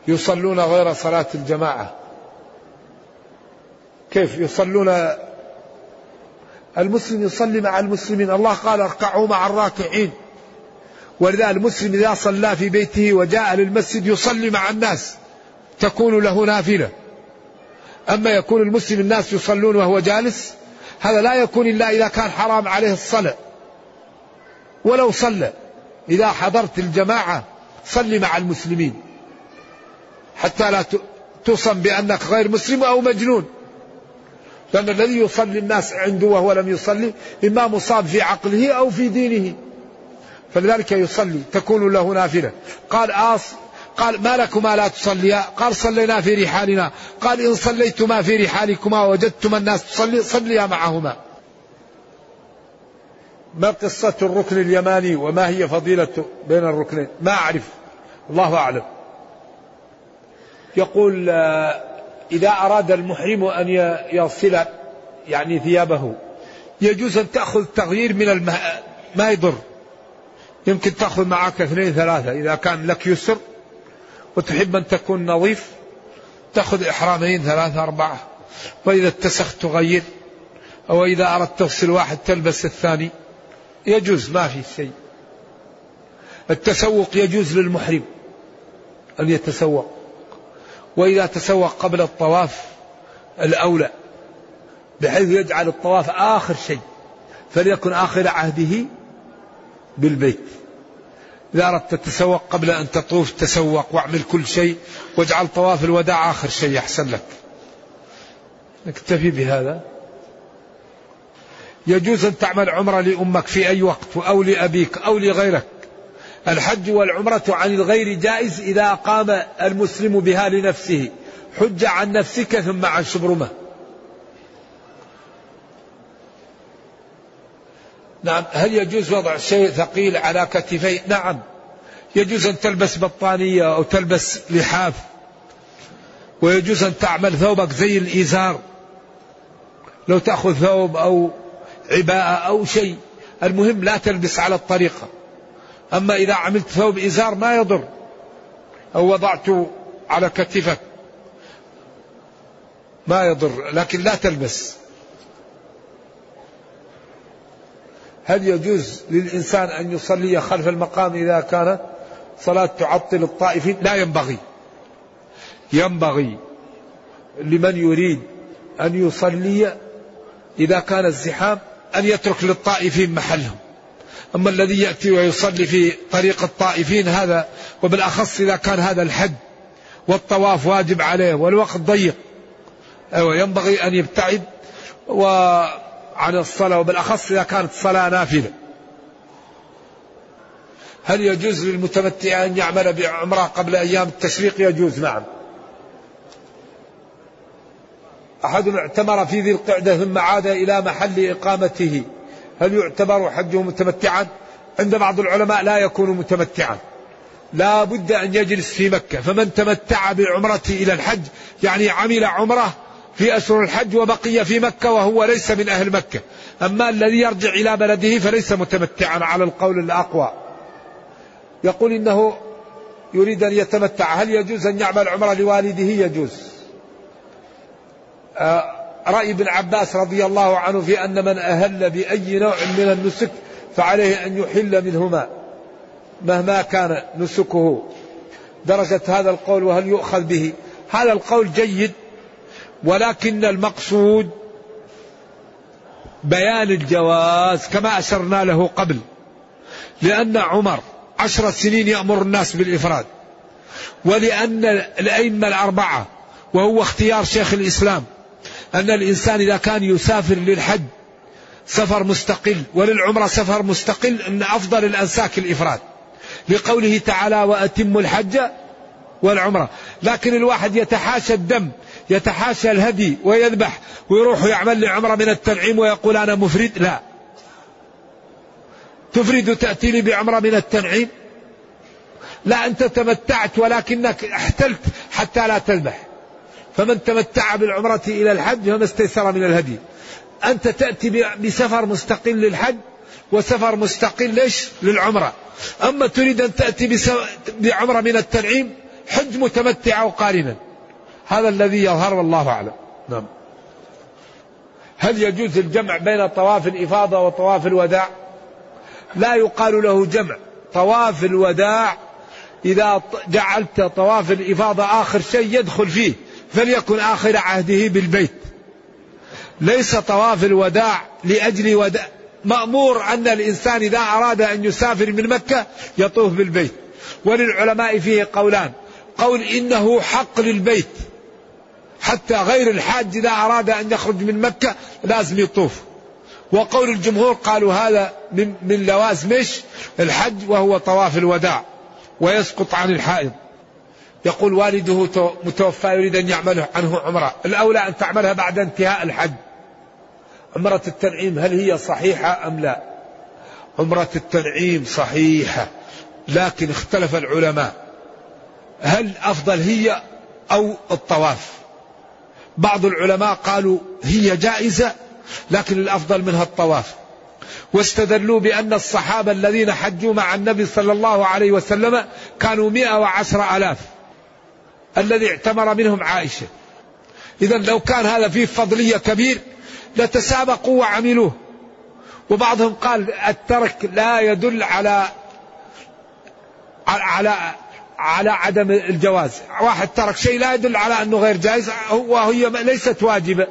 Speaker 2: يصلون غير صلاة الجماعة. كيف يصلون؟ المسلم يصلي مع المسلمين. الله قال اركعوا مع الراكعين. ولذا المسلم إذا صلى في بيته وجاء للمسجد يصلي مع الناس. تكون له نافلة. أما يكون المسلم الناس يصلون وهو جالس هذا لا يكون إلا إذا كان حرام عليه الصلاة. ولو صلى. إذا حضرت الجماعة صل مع المسلمين. حتى لا توصم بأنك غير مسلم أو مجنون. لأن الذي يصلي الناس عنده وهو لم يصلي إما مصاب في عقله أو في دينه. فلذلك يصلي. تكون له نافلة. قال آص قال ما لكما لا تصليا؟ قال صلينا في رحالنا. قال إن صليتما في رحالكما وجدتما الناس تصلي صليا معهما. ما قصة الركن اليماني وما هي فضيلة بين الركنين؟ ما أعرف. الله أعلم. يقول آه، إذا أراد المحرم أن يغسل يعني ثيابه يجوز أن تأخذ تغيير من المه... ما يضر. يمكن تأخذ معك اثنين ثلاثة إذا كان لك يسر وتحب أن تكون نظيف تأخذ إحرامين ثلاثة أربعة. وإذا اتسخت تغير أو إذا أردت تغسل واحد تلبس الثاني يجوز ما في شيء. التسوق يجوز للمحرم أن يتسوق. وإذا تسوق قبل الطواف الأولى بحيث يجعل الطواف آخر شيء فليكن آخر عهده بالبيت. إذا أردت تتسوق قبل أن تطوف تسوق واعمل كل شيء واجعل طواف الوداع آخر شيء أحسن لك. نكتفي بهذا؟ يجوز أن تعمل عمرة لأمك في أي وقت أو لأبيك أو لغيرك. الحج والعمرة عن الغير جائز إذا قام المسلم بها لنفسه. حج عن نفسك ثم عن شبرمة. نعم هل يجوز وضع شيء ثقيل على كتفي؟ نعم. يجوز أن تلبس بطانية أو تلبس لحاف. ويجوز أن تعمل ثوبك زي الإزار. لو تأخذ ثوب أو عباءة أو شيء. المهم لا تلبس على الطريقة. أما إذا عملت ثوب إزار ما يضر. أو وضعت على كتفك. ما يضر. لكن لا تلبس. هل يجوز للإنسان أن يصلي خلف المقام إذا كانت صلاة تعطل الطائفين؟ لا ينبغي. ينبغي لمن يريد أن يصلي إذا كان الزحام أن يترك للطائفين محلهم. أما الذي يأتي ويصلي في طريق الطائفين هذا وبالأخص إذا كان هذا الحد والطواف واجب عليه والوقت ضيق أيوة ينبغي أن يبتعد وعن الصلاة وبالأخص إذا كانت صلاة نافلة. هل يجوز للمتمتع أن يعمل بعمرة قبل أيام التشريق؟ يجوز نعم. أحد اعتمر في ذي القعدة ثم عاد إلى محل إقامته. هل يعتبر حجه متمتعا؟ عند بعض العلماء لا يكون متمتعا. لا بد أن يجلس في مكة. فمن تمتع بعمرته إلى الحج يعني عمل عمرة في أشهر الحج وبقي في مكة وهو ليس من أهل مكة. أما الذي يرجع إلى بلده فليس متمتعا على القول الأقوى. يقول إنه يريد أن يتمتع. هل يجوز أن يعمل عمرة لوالده؟ يجوز. آه، رأي ابن عباس رضي الله عنه في أن من أهل بأي نوع من النسك فعليه أن يحل منهما مهما كان نسكه. درجة هذا القول وهل يؤخذ به؟ هذا القول جيد ولكن المقصود بيان الجواز كما أشرنا له قبل لأن عمر عشر سنين يأمر الناس بالإفراد ولأن الأئمة الأربعة وهو اختيار شيخ الإسلام أن الإنسان إذا كان يسافر للحج سفر مستقل وللعمرة سفر مستقل أن أفضل الأنساك الإفراد. لقوله تعالى وأتم الحج والعمرة لكن الواحد يتحاشى الدم يتحاشى الهدي ويذبح ويروح يعمل لعمرة من التنعيم ويقول أنا مفرد لا. تفرد تأتيني بعمرة من التنعيم؟ لا أنت تمتعت ولكنك احتلت حتى لا تذبح. فمن تمتع بالعمرة إلى الحج فما استيسر من الهدي. أنت تأتي بسفر مستقل للحج وسفر مستقل ليش للعمرة. أما تريد أن تأتي بعمرة من التنعيم حج متمتع أو قارنا. هذا الذي يظهر والله أعلم. نعم. هل يجوز الجمع بين طواف الإفاضة وطواف الوداع؟ لا يقال له جمع. طواف الوداع إذا جعلت طواف الإفاضة آخر شيء يدخل فيه. فليكن آخر عهده بالبيت. ليس طواف الوداع لأجل وداع مأمور أن الإنسان إذا أراد أن يسافر من مكة يطوف بالبيت. وللعلماء فيه قولان. قول إنه حق للبيت. حتى غير الحاج إذا أراد أن يخرج من مكة لازم يطوف. وقول الجمهور قالوا هذا من, من لوازم الحج وهو طواف الوداع. ويسقط عن الحائض. يقول والده متوفى يريد أن يعمل عنه عمرة. الأولى أن تعملها بعد انتهاء الحج. عمرة التنعيم هل هي صحيحة أم لا؟ عمرة التنعيم صحيحة لكن اختلف العلماء. هل أفضل هي أو الطواف؟ بعض العلماء قالوا هي جائزة لكن الأفضل منها الطواف. واستدلوا بأن الصحابة الذين حجوا مع النبي صلى الله عليه وسلم كانوا مئة وعشر ألاف. الذي اعتمر منهم عائشة. إذا لو كان هذا فيه فضلية كبير لتسابقوا وعملوه. وبعضهم قال الترك لا يدل على على على عدم الجواز. واحد ترك شيء لا يدل على أنه غير جائز وهي ليست واجبة.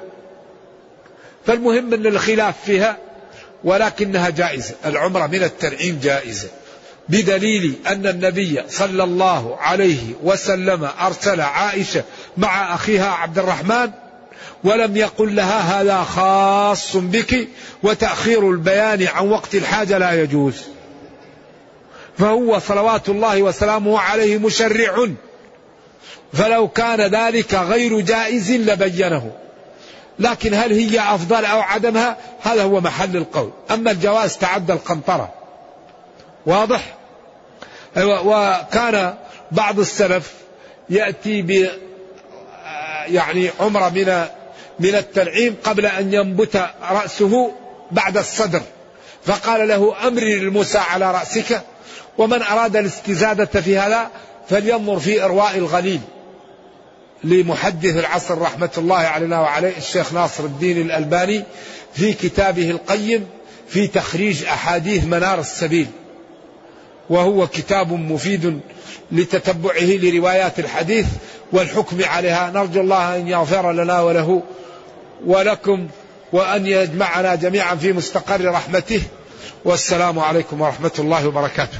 Speaker 2: فالمهم أن الخلاف فيها ولكنها جائزة. العمرة من التنعيم جائزة. بدليل أن النبي صلى الله عليه وسلم أرسل عائشة مع أخيها عبد الرحمن ولم يقل لها هذا خاص بك وتأخير البيان عن وقت الحاجة لا يجوز. فهو صلوات الله وسلامه عليه مشرع. فلو كان ذلك غير جائز لبينه. لكن هل هي أفضل أو عدمها؟ هذا هو محل القول. أما الجواز تعدى القنطرة. واضح؟ وكان بعض السلف يأتي ب يعني عمرة من من التنعيم قبل أن ينبت رأسه بعد الصدر. فقال له أمري للموسى على رأسك ومن أراد الاستزادة في هذا فلينظر في إرواء الغليل. لمحدث العصر رحمة الله علينا وعليه الشيخ ناصر الدين الألباني في كتابه القيم في تخريج أحاديث منار السبيل. وهو كتاب مفيد لتتبعه لروايات الحديث والحكم عليها. نرجو الله أن يغفر لنا وله ولكم وأن يجمعنا جميعا في مستقر رحمته. والسلام عليكم ورحمة الله وبركاته.